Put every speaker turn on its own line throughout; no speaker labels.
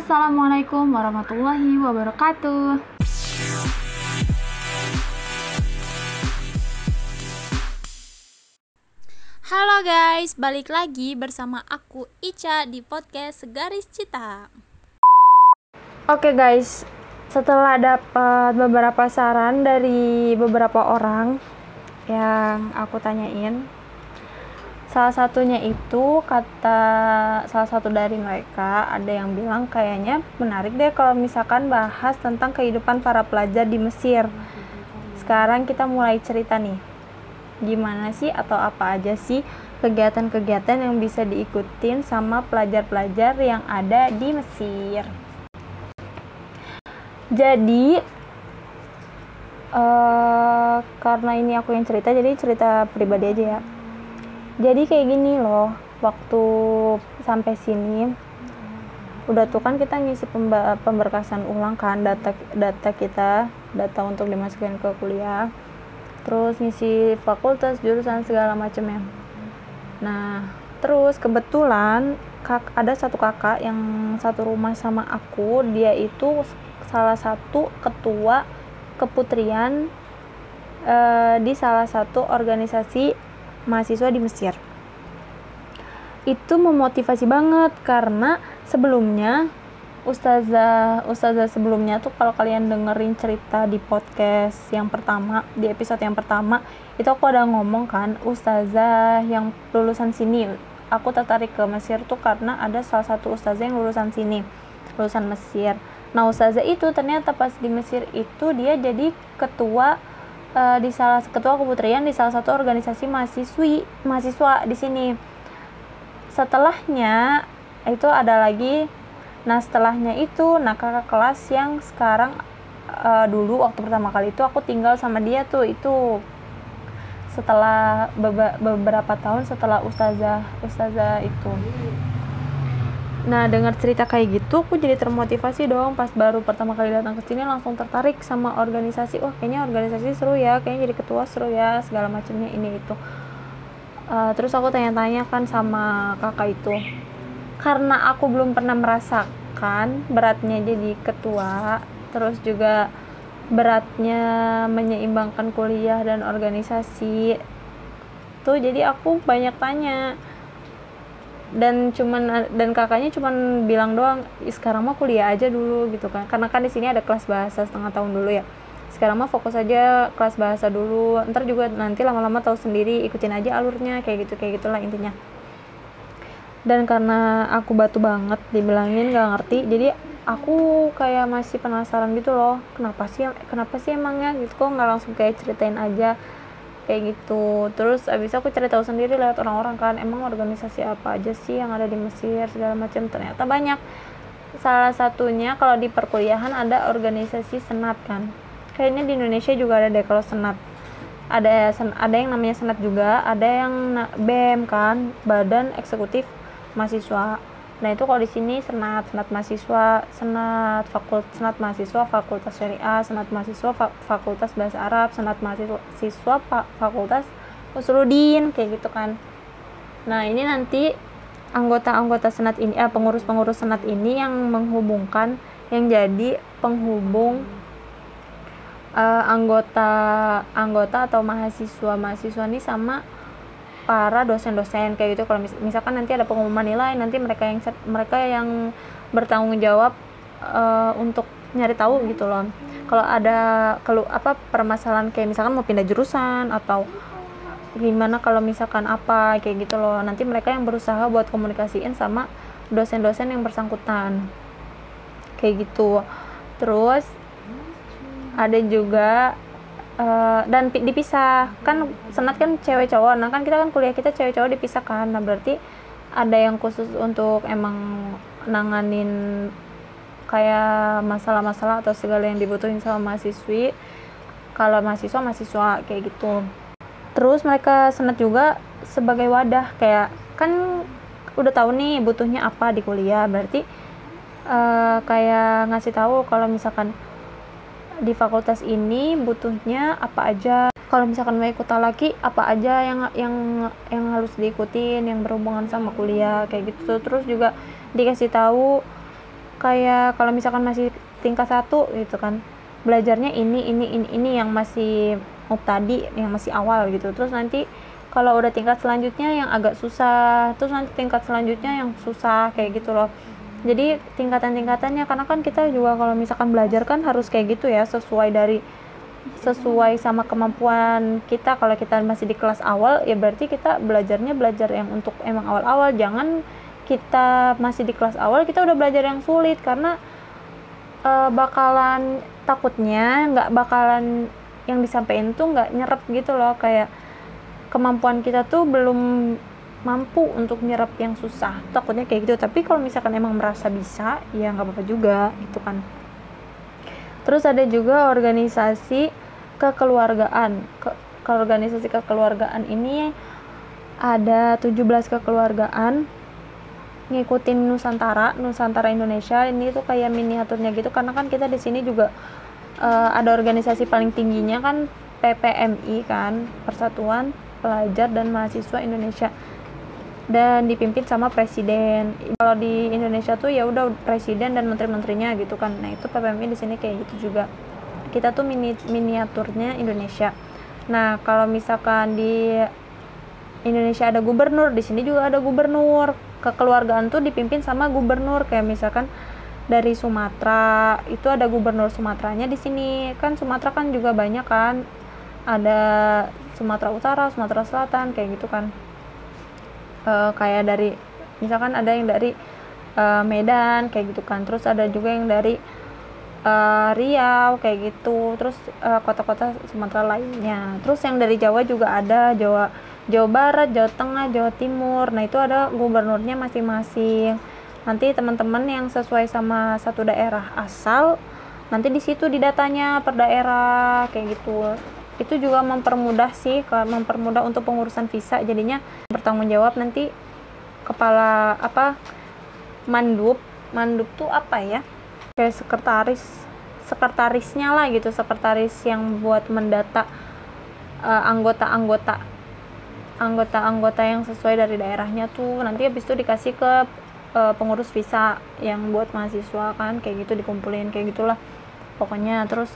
Assalamualaikum warahmatullahi wabarakatuh.
Halo guys, balik lagi bersama aku Ica di podcast Segaris Cita.
Oke guys, setelah dapat beberapa saran dari beberapa orang yang aku tanyain, salah satunya itu kata salah satu dari mereka ada yang bilang kayaknya menarik deh kalau misalkan bahas tentang kehidupan para pelajar di Mesir. Sekarang kita mulai cerita nih. Gimana sih atau apa aja sih kegiatan-kegiatan yang bisa diikutin sama pelajar-pelajar yang ada di Mesir. Jadi uh, karena ini aku yang cerita jadi cerita pribadi aja ya jadi kayak gini loh waktu sampai sini udah tuh kan kita ngisi pemberkasan ulang kan data data kita data untuk dimasukin ke kuliah. Terus ngisi fakultas jurusan segala macamnya. Nah terus kebetulan kak ada satu kakak yang satu rumah sama aku dia itu salah satu ketua keputrian uh, di salah satu organisasi mahasiswa di Mesir. Itu memotivasi banget karena sebelumnya ustazah ustazah sebelumnya tuh kalau kalian dengerin cerita di podcast yang pertama di episode yang pertama itu aku ada ngomong kan ustazah yang lulusan sini. Aku tertarik ke Mesir tuh karena ada salah satu ustazah yang lulusan sini lulusan Mesir. Nah ustazah itu ternyata pas di Mesir itu dia jadi ketua uh, di salah ketua keputrian di salah satu organisasi mahasiswi mahasiswa di sini. Setelahnya itu ada lagi. Nah setelahnya itu nah kakak kelas yang sekarang uh, dulu waktu pertama kali itu aku tinggal sama dia tuh itu. Setelah beberapa tahun setelah ustazah ustazah itu Nah, dengar cerita kayak gitu, aku jadi termotivasi dong pas baru pertama kali datang ke sini langsung tertarik sama organisasi. Wah, kayaknya organisasi seru ya, kayaknya jadi ketua seru ya, segala macamnya ini itu. Uh, terus aku tanya-tanya kan sama kakak itu. Karena aku belum pernah merasakan beratnya jadi ketua, terus juga beratnya menyeimbangkan kuliah dan organisasi. Tuh, jadi aku banyak tanya dan cuman dan kakaknya cuman bilang doang sekarang mah kuliah aja dulu gitu kan. Karena kan di sini ada kelas bahasa setengah tahun dulu ya. Sekarang mah fokus aja kelas bahasa dulu. Ntar juga nanti lama-lama tahu sendiri ikutin aja alurnya kayak gitu kayak gitulah intinya. Dan karena aku batu banget dibilangin gak ngerti jadi aku kayak masih penasaran gitu loh kenapa sih kenapa sih emangnya gitu kok nggak langsung kayak ceritain aja kayak gitu. Terus abis aku cari tahu sendiri lewat orang-orang kan emang organisasi apa aja sih yang ada di Mesir? segala macam ternyata banyak. Salah satunya kalau di perkuliahan ada organisasi senat kan. Kayaknya di Indonesia juga ada deh kalau senat. Ada ada yang namanya senat juga ada yang BEM kan badan eksekutif mahasiswa Nah itu kalau di sini senat, senat mahasiswa, senat fakult, senat mahasiswa fakultas syariah, senat mahasiswa fa fakultas bahasa Arab, senat mahasiswa siswa fa fakultas usuludin kayak gitu kan. Nah ini nanti anggota-anggota senat ini, eh, pengurus-pengurus senat ini yang menghubungkan, yang jadi penghubung uh, anggota anggota atau mahasiswa mahasiswa ini sama para dosen-dosen kayak gitu. Kalau mis misalkan nanti ada pengumuman nilai nanti mereka yang mereka yang bertanggung jawab uh, untuk nyari tahu gitu loh. Kalau ada kalau apa permasalahan kayak misalkan mau pindah jurusan atau gimana kalau misalkan apa kayak gitu loh. Nanti mereka yang berusaha buat komunikasiin sama dosen-dosen yang bersangkutan. Kayak gitu. Terus ada juga uh, dan dipisah. Kan senat kan cewek cowok. Nah kan kita kan kuliah kita cewek cowok dipisah kan. Nah berarti ada yang khusus untuk emang nanganin kayak masalah-masalah atau segala yang dibutuhin sama mahasiswi. Kalau mahasiswa mahasiswa kayak gitu. Terus mereka senat juga sebagai wadah. Kayak kan udah tahu nih butuhnya apa di kuliah. Berarti uh, kayak ngasih tahu kalau misalkan di fakultas ini butuhnya apa aja? Kalau misalkan mau ikut lagi apa aja yang yang yang harus diikutin yang berhubungan sama kuliah kayak gitu. Terus juga dikasih tahu kayak kalau misalkan masih tingkat satu gitu kan belajarnya ini ini ini ini yang masih tadi yang masih awal gitu. Terus nanti kalau udah tingkat selanjutnya yang agak susah terus nanti tingkat selanjutnya yang susah kayak gitu loh jadi tingkatan-tingkatannya karena kan kita juga kalau misalkan belajar kan harus kayak gitu ya sesuai dari sesuai sama kemampuan kita. Kalau kita masih di kelas awal ya berarti kita belajarnya belajar yang untuk emang awal-awal. Jangan kita masih di kelas awal kita udah belajar yang sulit. Karena uh, bakalan takutnya nggak bakalan yang disampaikan tuh nggak nyerap gitu loh. Kayak kemampuan kita tuh belum mampu untuk nyerap yang susah. Takutnya kayak gitu. Tapi kalau misalkan emang merasa bisa ya nggak apa-apa juga gitu kan. Terus ada juga organisasi kekeluargaan. Ke, ke organisasi kekeluargaan ini ada 17 kekeluargaan ngikutin Nusantara Nusantara Indonesia. Ini tuh kayak miniaturnya gitu karena kan kita di sini juga uh, ada organisasi paling tingginya kan PPMI kan Persatuan Pelajar dan Mahasiswa Indonesia dan dipimpin sama presiden. Kalau di Indonesia tuh ya udah presiden dan menteri-menterinya gitu kan. Nah, itu PPMI di sini kayak gitu juga. Kita tuh mini miniaturnya Indonesia. Nah, kalau misalkan di Indonesia ada gubernur, di sini juga ada gubernur. Kekeluargaan tuh dipimpin sama gubernur kayak misalkan dari Sumatera, itu ada gubernur Sumateranya di sini. Kan Sumatera kan juga banyak kan. Ada Sumatera Utara, Sumatera Selatan kayak gitu kan uh, kayak dari misalkan ada yang dari uh, Medan kayak gitu kan. Terus ada juga yang dari uh, Riau kayak gitu. Terus kota-kota uh, Sumatera lainnya. Terus yang dari Jawa juga ada. Jawa Jawa Barat Jawa Tengah Jawa Timur. Nah itu ada gubernurnya masing-masing. Nanti teman-teman yang sesuai sama satu daerah asal nanti di situ di datanya per daerah kayak gitu. Itu juga mempermudah sih mempermudah untuk pengurusan visa jadinya bertanggung jawab nanti kepala apa mandub mandub tuh apa ya? Kayak sekretaris sekretarisnya lah gitu sekretaris yang buat mendata uh, anggota-anggota anggota-anggota yang sesuai dari daerahnya tuh. Nanti habis itu dikasih ke uh, pengurus visa yang buat mahasiswa kan kayak gitu dikumpulin kayak gitulah. Pokoknya terus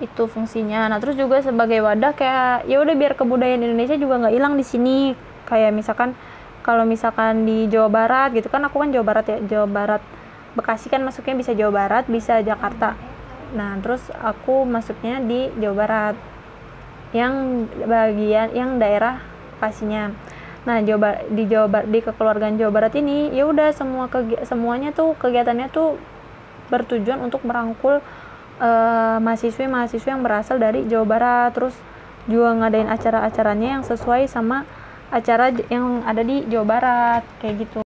itu fungsinya. Nah terus juga sebagai wadah kayak ya udah biar kebudayaan Indonesia juga nggak hilang di sini kayak misalkan kalau misalkan di Jawa Barat gitu kan aku kan Jawa Barat ya Jawa Barat Bekasi kan masuknya bisa Jawa Barat bisa Jakarta. Nah terus aku masuknya di Jawa Barat yang bagian yang daerah Bekasinya. Nah Jawa di Jawa Barat di kekeluargaan Jawa Barat ini ya udah semua semuanya tuh kegiatannya tuh bertujuan untuk merangkul uh, mahasiswa-mahasiswa yang berasal dari Jawa Barat. Terus juga ngadain acara-acaranya yang sesuai sama acara yang ada di Jawa Barat kayak gitu.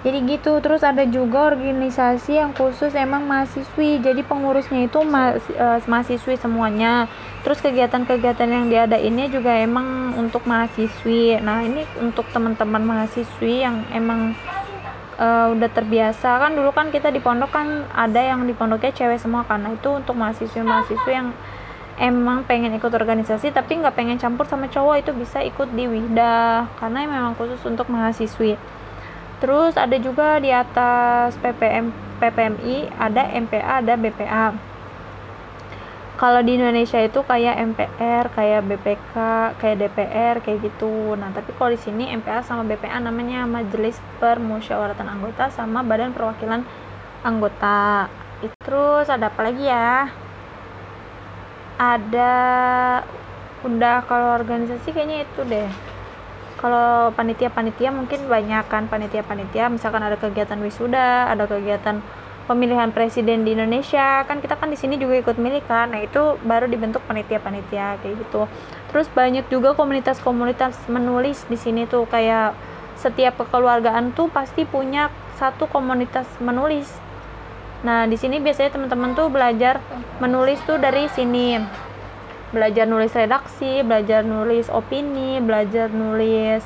Jadi gitu terus ada juga organisasi yang khusus emang mahasiswi. Jadi pengurusnya itu ma uh, mahasiswi semuanya. Terus kegiatan-kegiatan yang diadainnya juga emang untuk mahasiswi. Nah ini untuk teman-teman mahasiswi yang emang uh, udah terbiasa. Kan dulu kan kita di pondok kan ada yang di pondoknya cewek semua karena itu untuk mahasiswa-mahasiswa yang emang pengen ikut organisasi tapi nggak pengen campur sama cowok itu bisa ikut di Wihda karena memang khusus untuk mahasiswi terus ada juga di atas PPM PPMI ada MPA ada BPA kalau di Indonesia itu kayak MPR, kayak BPK, kayak DPR, kayak gitu. Nah, tapi kalau di sini MPR sama BPA namanya Majelis Permusyawaratan Anggota sama Badan Perwakilan Anggota. Terus ada apa lagi ya? Ada udah kalau organisasi kayaknya itu deh. Kalau panitia-panitia mungkin banyak kan panitia-panitia, misalkan ada kegiatan wisuda, ada kegiatan pemilihan presiden di Indonesia. Kan kita kan di sini juga ikut milih kan. Nah itu baru dibentuk panitia-panitia kayak gitu. Terus banyak juga komunitas-komunitas menulis di sini tuh. Kayak setiap kekeluargaan tuh pasti punya satu komunitas menulis nah di sini biasanya teman-teman tuh belajar menulis tuh dari sini. Belajar nulis redaksi belajar nulis opini belajar nulis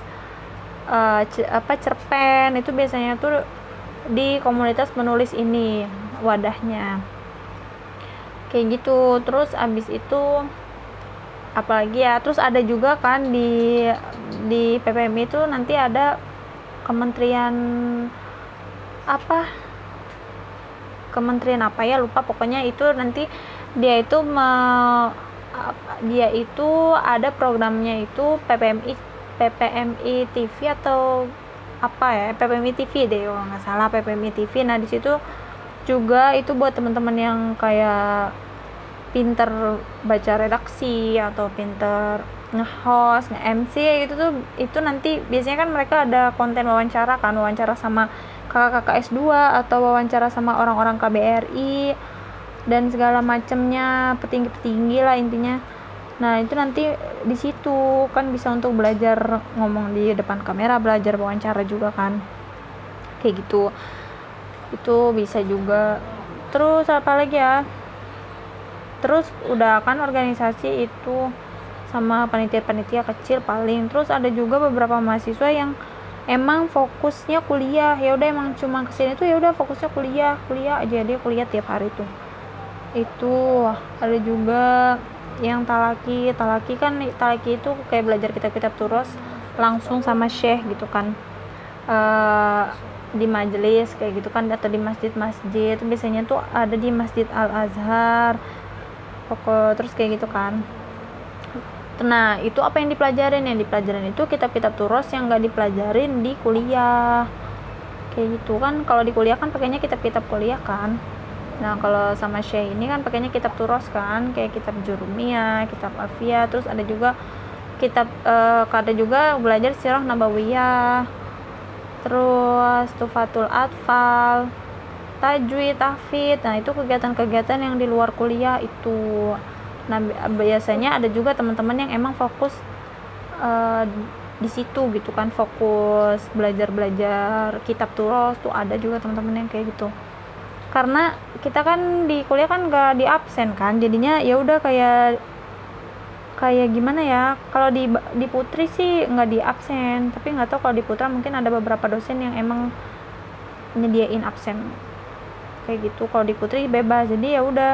uh, apa cerpen. Itu biasanya tuh di komunitas menulis ini wadahnya. Kayak gitu. Terus abis itu apalagi ya? Terus ada juga kan di di PPM itu nanti ada kementerian apa kementerian apa ya lupa. Pokoknya itu nanti dia itu me, dia itu ada programnya itu PPMI PPMI TV atau apa ya PPMI TV deh kalau nggak salah PPMI TV nah di situ juga itu buat teman-teman yang kayak pinter baca redaksi atau pinter nge-host, nge-MC gitu tuh itu nanti biasanya kan mereka ada konten wawancara kan wawancara sama kakak-kakak S2 atau wawancara sama orang-orang KBRI dan segala macamnya petinggi-petinggi lah intinya. Nah itu nanti di situ kan bisa untuk belajar ngomong di depan kamera belajar wawancara juga kan. Kayak gitu. Itu bisa juga. Terus apa lagi ya? Terus udah kan organisasi itu sama panitia-panitia kecil paling. Terus ada juga beberapa mahasiswa yang emang fokusnya kuliah. Ya udah emang cuma ke sini tuh ya udah fokusnya kuliah. Kuliah aja dia kuliah tiap hari tuh. Itu ada juga yang talaki. Talaki kan talaki itu kayak belajar kitab-kitab turus langsung sama syekh gitu kan. Uh, di majelis kayak gitu kan atau di masjid-masjid. Biasanya tuh ada di masjid Al Azhar pokok terus kayak gitu kan nah itu apa yang dipelajarin yang dipelajarin itu kitab-kitab turus yang gak dipelajarin di kuliah kayak gitu kan kalau di kuliah kan pakainya kitab-kitab kuliah kan Nah, kalau sama Syekh ini kan pakainya kitab turos kan, kayak kitab Jurumiyah, kitab Alfiyah, terus ada juga kitab uh, ada juga belajar sirah nabawiyah. Terus Tufatul Atfal, tajwid, tahfidz. Nah, itu kegiatan-kegiatan yang di luar kuliah itu. Nah, biasanya ada juga teman-teman yang emang fokus uh, di situ gitu kan, fokus belajar-belajar kitab turos tuh ada juga teman-teman yang kayak gitu. Karena kita kan di kuliah kan gak di absen kan jadinya ya udah kayak kayak gimana ya kalau di di putri sih nggak di absen tapi nggak tahu kalau di putra mungkin ada beberapa dosen yang emang nyediain absen. Kayak gitu kalau di putri bebas jadi ya udah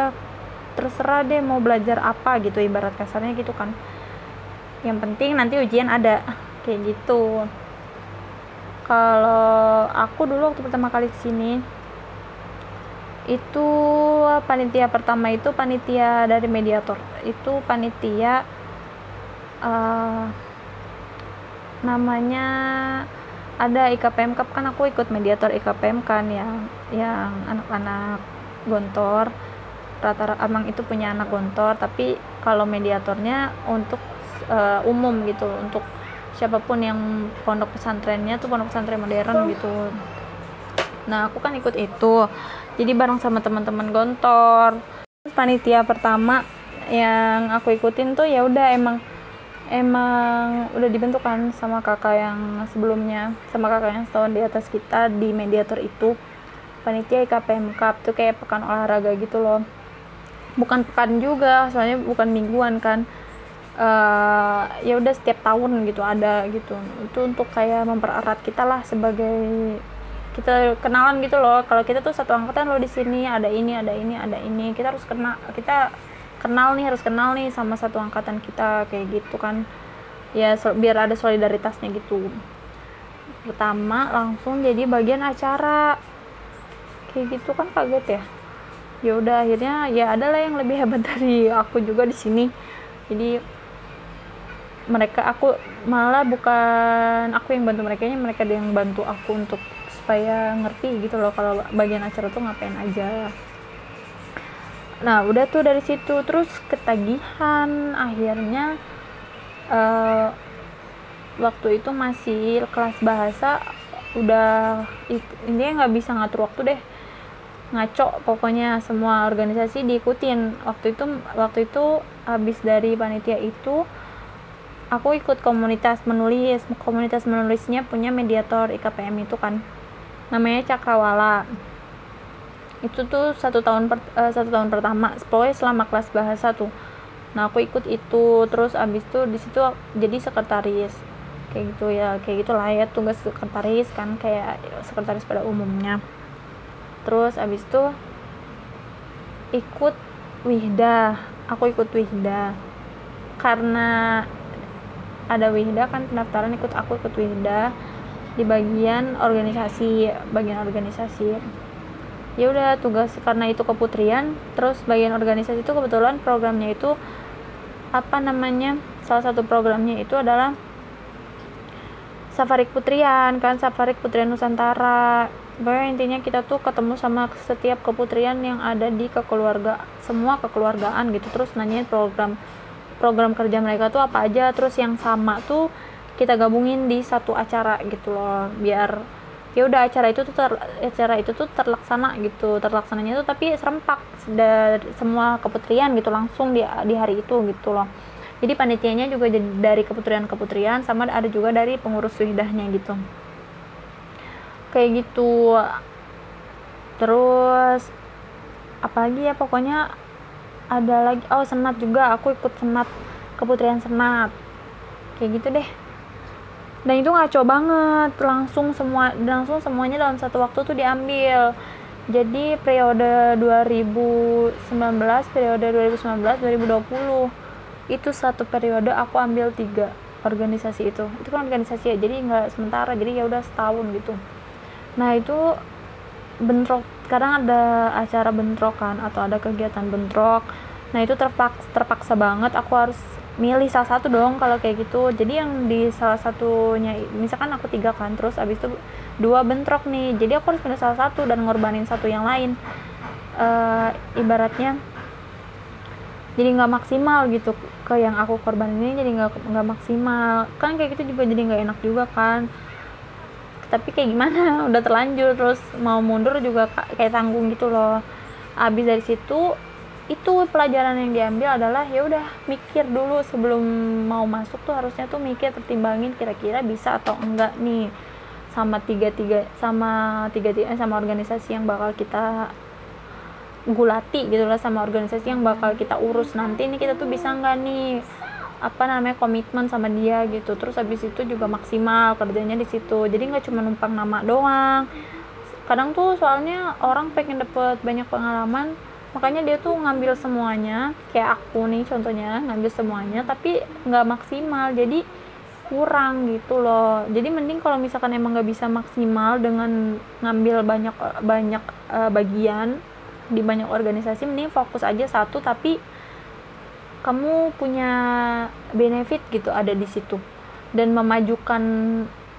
terserah deh mau belajar apa gitu ibarat kasarnya gitu kan. Yang penting nanti ujian ada kayak gitu. Kalau aku dulu waktu pertama kali ke sini itu panitia pertama itu panitia dari mediator. Itu panitia uh, namanya ada IKPM Cup kan aku ikut mediator IKPM kan yang yang anak-anak gontor rata-rata emang itu punya anak gontor tapi kalau mediatornya untuk uh, umum gitu untuk siapa pun yang pondok pesantrennya tuh pondok pesantren modern gitu. Nah aku kan ikut itu. Jadi bareng sama teman-teman gontor panitia pertama yang aku ikutin tuh ya udah emang emang udah dibentuk kan sama kakak yang sebelumnya sama kakak yang setahun di atas kita di mediator itu. Panitia IKPM Cup tuh kayak pekan olahraga gitu loh bukan pekan juga soalnya bukan mingguan kan. Uh, ya udah setiap tahun gitu ada gitu. Itu untuk kayak mempererat kita lah sebagai kita kenalan gitu loh. Kalau kita tuh satu angkatan lo di sini ada ini ada ini ada ini. Kita harus kenal kita kenal nih harus kenal nih sama satu angkatan kita kayak gitu kan. Ya biar ada solidaritasnya gitu. Pertama langsung jadi bagian acara. Kayak gitu kan kaget ya ya udah akhirnya ya adalah yang lebih hebat dari aku juga di sini. Jadi mereka aku malah bukan aku yang bantu mereka mereka yang bantu aku untuk supaya ngerti gitu loh kalau bagian acara tuh ngapain aja. Nah udah tuh dari situ terus ketagihan akhirnya uh, waktu itu masih kelas bahasa udah ini nggak bisa ngatur waktu deh ngaco pokoknya semua organisasi diikutin. Waktu itu waktu itu habis dari panitia itu aku ikut komunitas menulis. Komunitas menulisnya punya mediator IKPM itu kan. Namanya Cakrawala. Itu tuh satu tahun per, uh, satu tahun pertama. Pokoknya selama kelas bahasa tuh. Nah aku ikut itu. Terus abis itu di situ jadi sekretaris. Kayak gitu ya. Kayak gitulah ya tugas sekretaris kan. Kayak sekretaris pada umumnya terus abis itu ikut wihda. Aku ikut wihda. Karena ada wihda kan pendaftaran ikut aku ikut wihda. Di bagian organisasi bagian organisasi. Ya udah tugas karena itu keputrian. Terus bagian organisasi itu kebetulan programnya itu apa namanya salah satu programnya itu adalah safari keputrian kan? Safari keputrian Nusantara Pokoknya intinya kita tuh ketemu sama setiap keputrian yang ada di kekeluarga semua kekeluargaan gitu. Terus nanyain program program kerja mereka tuh apa aja. Terus yang sama tuh kita gabungin di satu acara gitu loh biar ya udah acara itu tuh ter, acara itu tuh terlaksana gitu. Terlaksananya tuh tapi serempak dari semua keputrian gitu langsung di di hari itu gitu loh. Jadi panitianya juga dari keputrian-keputrian sama ada juga dari pengurus suhidahnya gitu kayak gitu. Terus apalagi ya pokoknya ada lagi oh senat juga aku ikut senat keputrian senat. Kayak gitu deh. Dan itu ngaco banget langsung semua langsung semuanya dalam satu waktu tuh diambil. Jadi periode 2019 periode 2019 2020 itu satu periode aku ambil tiga organisasi itu. Itu kan organisasi ya jadi nggak sementara jadi ya udah setahun gitu nah itu bentrok. Kadang ada acara bentrok kan atau ada kegiatan bentrok. Nah itu terpaksa, terpaksa banget. Aku harus milih salah satu dong kalau kayak gitu. Jadi yang di salah satunya misalkan aku tiga kan terus abis itu dua bentrok nih. Jadi aku harus pilih salah satu dan ngorbanin satu yang lain. Uh, ibaratnya jadi nggak maksimal gitu ke yang aku korbanin ini jadi nggak nggak maksimal. Kan kayak gitu juga jadi nggak enak juga kan tapi kayak gimana? Udah terlanjur. Terus mau mundur juga kayak tanggung gitu loh. Abis dari situ itu pelajaran yang diambil adalah ya udah mikir dulu sebelum mau masuk tuh harusnya tuh mikir pertimbangin kira-kira bisa atau enggak nih sama tiga tiga sama tiga tiga sama organisasi yang bakal kita gulati gitu lah sama organisasi yang bakal kita urus. Nanti ini kita tuh bisa enggak nih apa namanya komitmen sama dia gitu. Terus habis itu juga maksimal kerjanya di situ. Jadi nggak cuma numpang nama doang. Kadang tuh soalnya orang pengen dapet banyak pengalaman makanya dia tuh ngambil semuanya. Kayak aku nih contohnya ngambil semuanya tapi nggak maksimal. Jadi kurang gitu loh. Jadi mending kalau misalkan emang nggak bisa maksimal dengan ngambil banyak banyak uh, bagian di banyak organisasi mending fokus aja satu tapi kamu punya benefit gitu ada di situ. Dan memajukan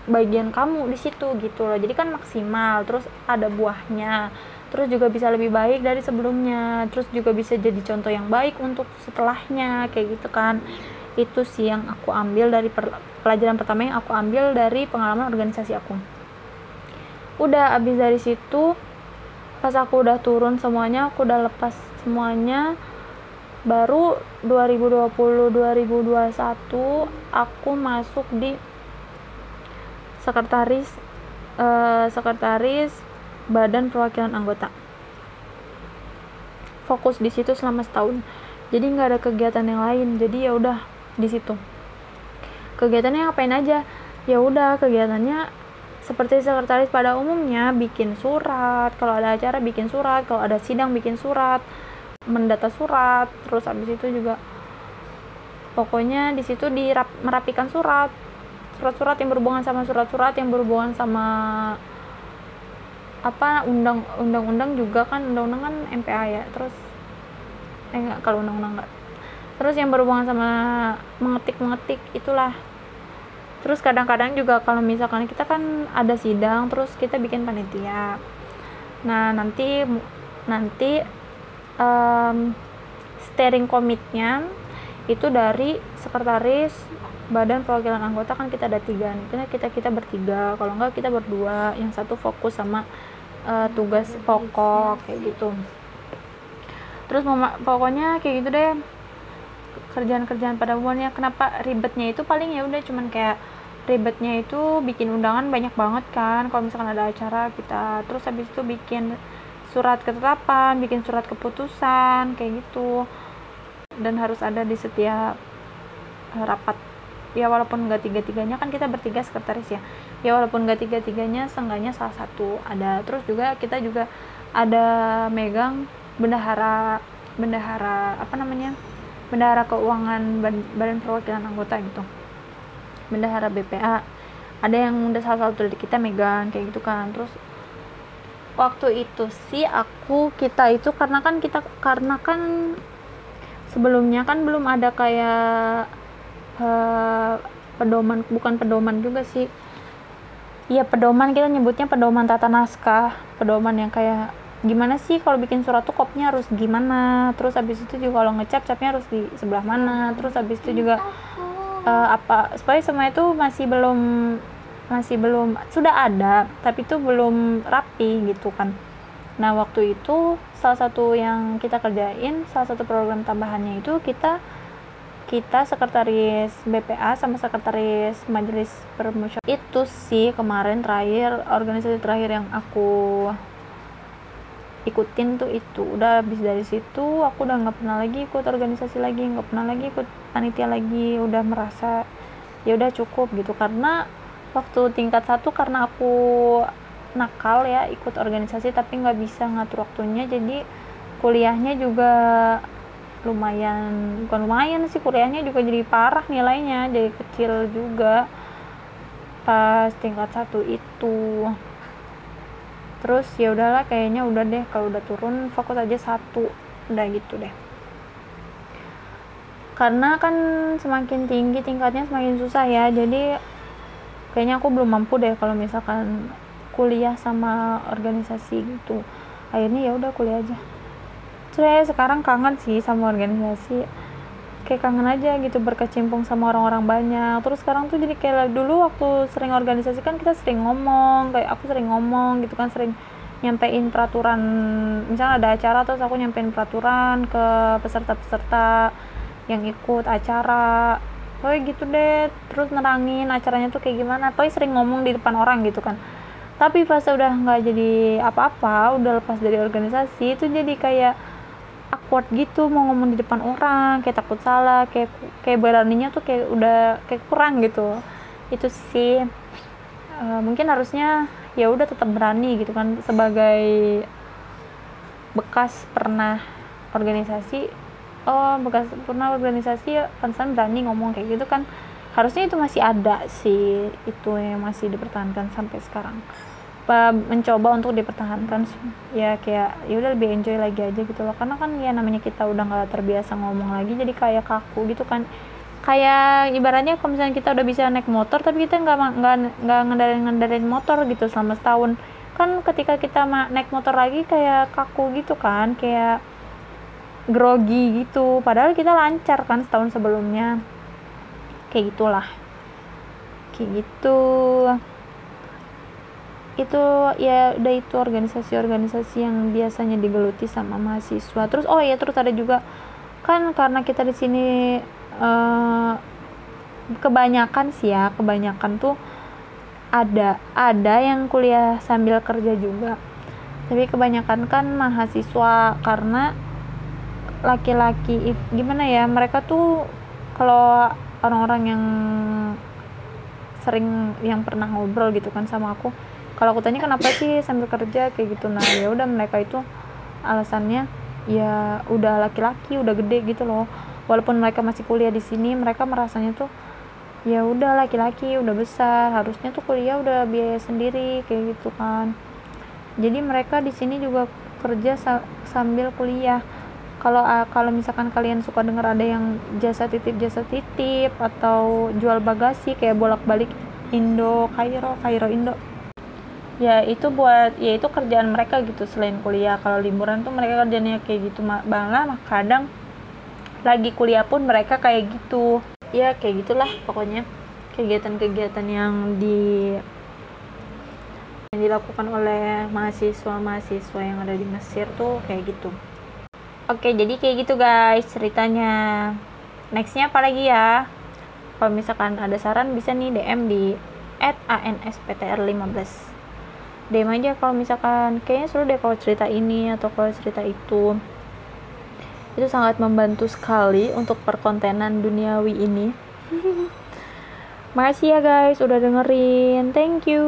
bagian kamu di situ gitu loh. Jadi kan maksimal terus ada buahnya terus juga bisa lebih baik dari sebelumnya terus juga bisa jadi contoh yang baik untuk setelahnya kayak gitu kan. Itu sih yang aku ambil dari pelajaran pertama yang aku ambil dari pengalaman organisasi aku. Udah abis dari situ pas aku udah turun semuanya aku udah lepas semuanya baru 2020-2021 aku masuk di sekretaris uh, sekretaris Badan Perwakilan Anggota. Fokus di situ selama setahun. Jadi nggak ada kegiatan yang lain. Jadi ya udah di situ. Kegiatannya ngapain aja? Ya udah kegiatannya seperti sekretaris pada umumnya bikin surat. Kalau ada acara bikin surat. Kalau ada sidang bikin surat mendata surat terus habis itu juga pokoknya di situ dirap, merapikan surat. Surat-surat yang berhubungan sama surat-surat yang berhubungan sama apa undang undang-undang juga kan undang-undang kan MPA ya terus eh enggak kalau undang-undang enggak. Terus yang berhubungan sama mengetik-mengetik itulah. Terus kadang-kadang juga kalau misalkan kita kan ada sidang terus kita bikin panitia. Nah nanti nanti um, steering committee-nya itu dari sekretaris badan perwakilan anggota kan kita ada tiga nih. Kita kita bertiga. Kalau enggak kita berdua. Yang satu fokus sama uh, tugas pokok kayak gitu. Terus pokoknya kayak gitu deh. Kerjaan-kerjaan pada umumnya. Kenapa ribetnya itu paling ya udah cuman kayak ribetnya itu bikin undangan banyak banget kan. Kalau misalkan ada acara kita. Terus habis itu bikin surat ketetapan, bikin surat keputusan kayak gitu. Dan harus ada di setiap uh, rapat. Ya walaupun nggak tiga-tiganya kan kita bertiga sekretaris ya. Ya walaupun nggak tiga-tiganya seenggaknya salah satu ada. Terus juga kita juga ada megang bendahara bendahara apa namanya? bendahara keuangan badan perwakilan anggota gitu. Bendahara BPA. Ada yang udah salah satu dari kita megang kayak gitu kan. Terus waktu itu sih aku kita itu karena kan kita karena kan sebelumnya kan belum ada kayak uh, pedoman bukan pedoman juga sih. Iya pedoman kita nyebutnya pedoman tata naskah. Pedoman yang kayak gimana sih kalau bikin surat tuh kopnya harus gimana? Terus habis itu juga kalau ngecap capnya harus di sebelah mana? Terus habis itu juga uh, apa supaya semua itu masih belum masih belum sudah ada tapi itu belum rapi gitu kan. Nah waktu itu salah satu yang kita kerjain salah satu program tambahannya itu kita kita sekretaris BPA sama sekretaris majelis permusyawaratan itu sih kemarin terakhir organisasi terakhir yang aku ikutin tuh itu. Udah habis dari situ aku udah nggak pernah lagi ikut organisasi lagi nggak pernah lagi ikut panitia lagi. Udah merasa ya udah cukup gitu. Karena waktu tingkat satu karena aku nakal ya ikut organisasi tapi nggak bisa ngatur waktunya. Jadi kuliahnya juga lumayan bukan lumayan sih kuliahnya juga jadi parah nilainya jadi kecil juga pas tingkat satu itu. Terus ya udahlah kayaknya udah deh kalau udah turun fokus aja satu udah gitu deh. Karena kan semakin tinggi tingkatnya semakin susah ya jadi kayaknya aku belum mampu deh kalau misalkan kuliah sama organisasi gitu. Akhirnya ya udah kuliah aja. Saya sekarang kangen sih sama organisasi. Kayak kangen aja gitu berkecimpung sama orang-orang banyak. Terus sekarang tuh jadi kayak dulu waktu sering organisasi kan kita sering ngomong kayak aku sering ngomong gitu kan sering nyampein peraturan. Misalnya ada acara terus aku nyampein peraturan ke peserta-peserta yang ikut acara oh gitu deh. Terus nerangin acaranya tuh kayak gimana. Pokoknya sering ngomong di depan orang gitu kan. Tapi pas udah nggak jadi apa-apa udah lepas dari organisasi itu jadi kayak awkward gitu mau ngomong di depan orang kayak takut salah kayak kayak beraninya tuh kayak udah kayak kurang gitu. Itu sih. Uh, mungkin harusnya ya udah tetap berani gitu kan. Sebagai bekas pernah organisasi oh bekas pernah organisasi ya pansan berani ngomong kayak gitu kan. Harusnya itu masih ada sih itu yang masih dipertahankan sampai sekarang. Mencoba untuk dipertahankan ya kayak ya udah lebih enjoy lagi aja gitu loh. Karena kan ya namanya kita udah nggak terbiasa ngomong lagi jadi kayak kaku gitu kan. Kayak ibaratnya kalau misalnya kita udah bisa naik motor tapi kita nggak nggak nggak ngendarin ngendarin motor gitu selama setahun. Kan ketika kita naik motor lagi kayak kaku gitu kan kayak grogi gitu. Padahal kita lancar kan setahun sebelumnya. Kayak gitulah. Kayak gitu. Itu ya udah itu organisasi-organisasi yang biasanya digeluti sama mahasiswa. Terus oh ya terus ada juga kan karena kita di sini uh, kebanyakan sih ya kebanyakan tuh ada ada yang kuliah sambil kerja juga. Tapi kebanyakan kan mahasiswa karena laki-laki gimana ya mereka tuh kalau orang-orang yang sering yang pernah ngobrol gitu kan sama aku kalau aku tanya kenapa sih sambil kerja? kayak gitu. Nah ya udah mereka itu alasannya ya udah laki-laki udah gede gitu loh. Walaupun mereka masih kuliah di sini mereka merasanya tuh ya udah laki-laki udah besar harusnya tuh kuliah udah biaya sendiri kayak gitu kan. Jadi mereka di sini juga kerja sa sambil kuliah kalau uh, kalau misalkan kalian suka dengar ada yang jasa titip jasa titip atau jual bagasi kayak bolak-balik Indo Kairo Kairo Indo. Ya itu buat ya itu kerjaan mereka gitu selain kuliah. Kalau liburan tuh mereka kerjanya kayak gitu. Malah kadang lagi kuliah pun mereka kayak gitu. Ya kayak gitulah pokoknya. Kegiatan-kegiatan yang di yang dilakukan oleh mahasiswa-mahasiswa yang ada di Mesir tuh kayak gitu oke jadi kayak gitu guys ceritanya. Nextnya apa lagi ya? Kalau misalkan ada saran bisa nih DM di at ansptr15 DM aja kalau misalkan kayaknya seru deh kalau cerita ini atau kalau cerita itu. Itu sangat membantu sekali untuk perkontenan duniawi ini. Makasih ya guys udah dengerin. Thank you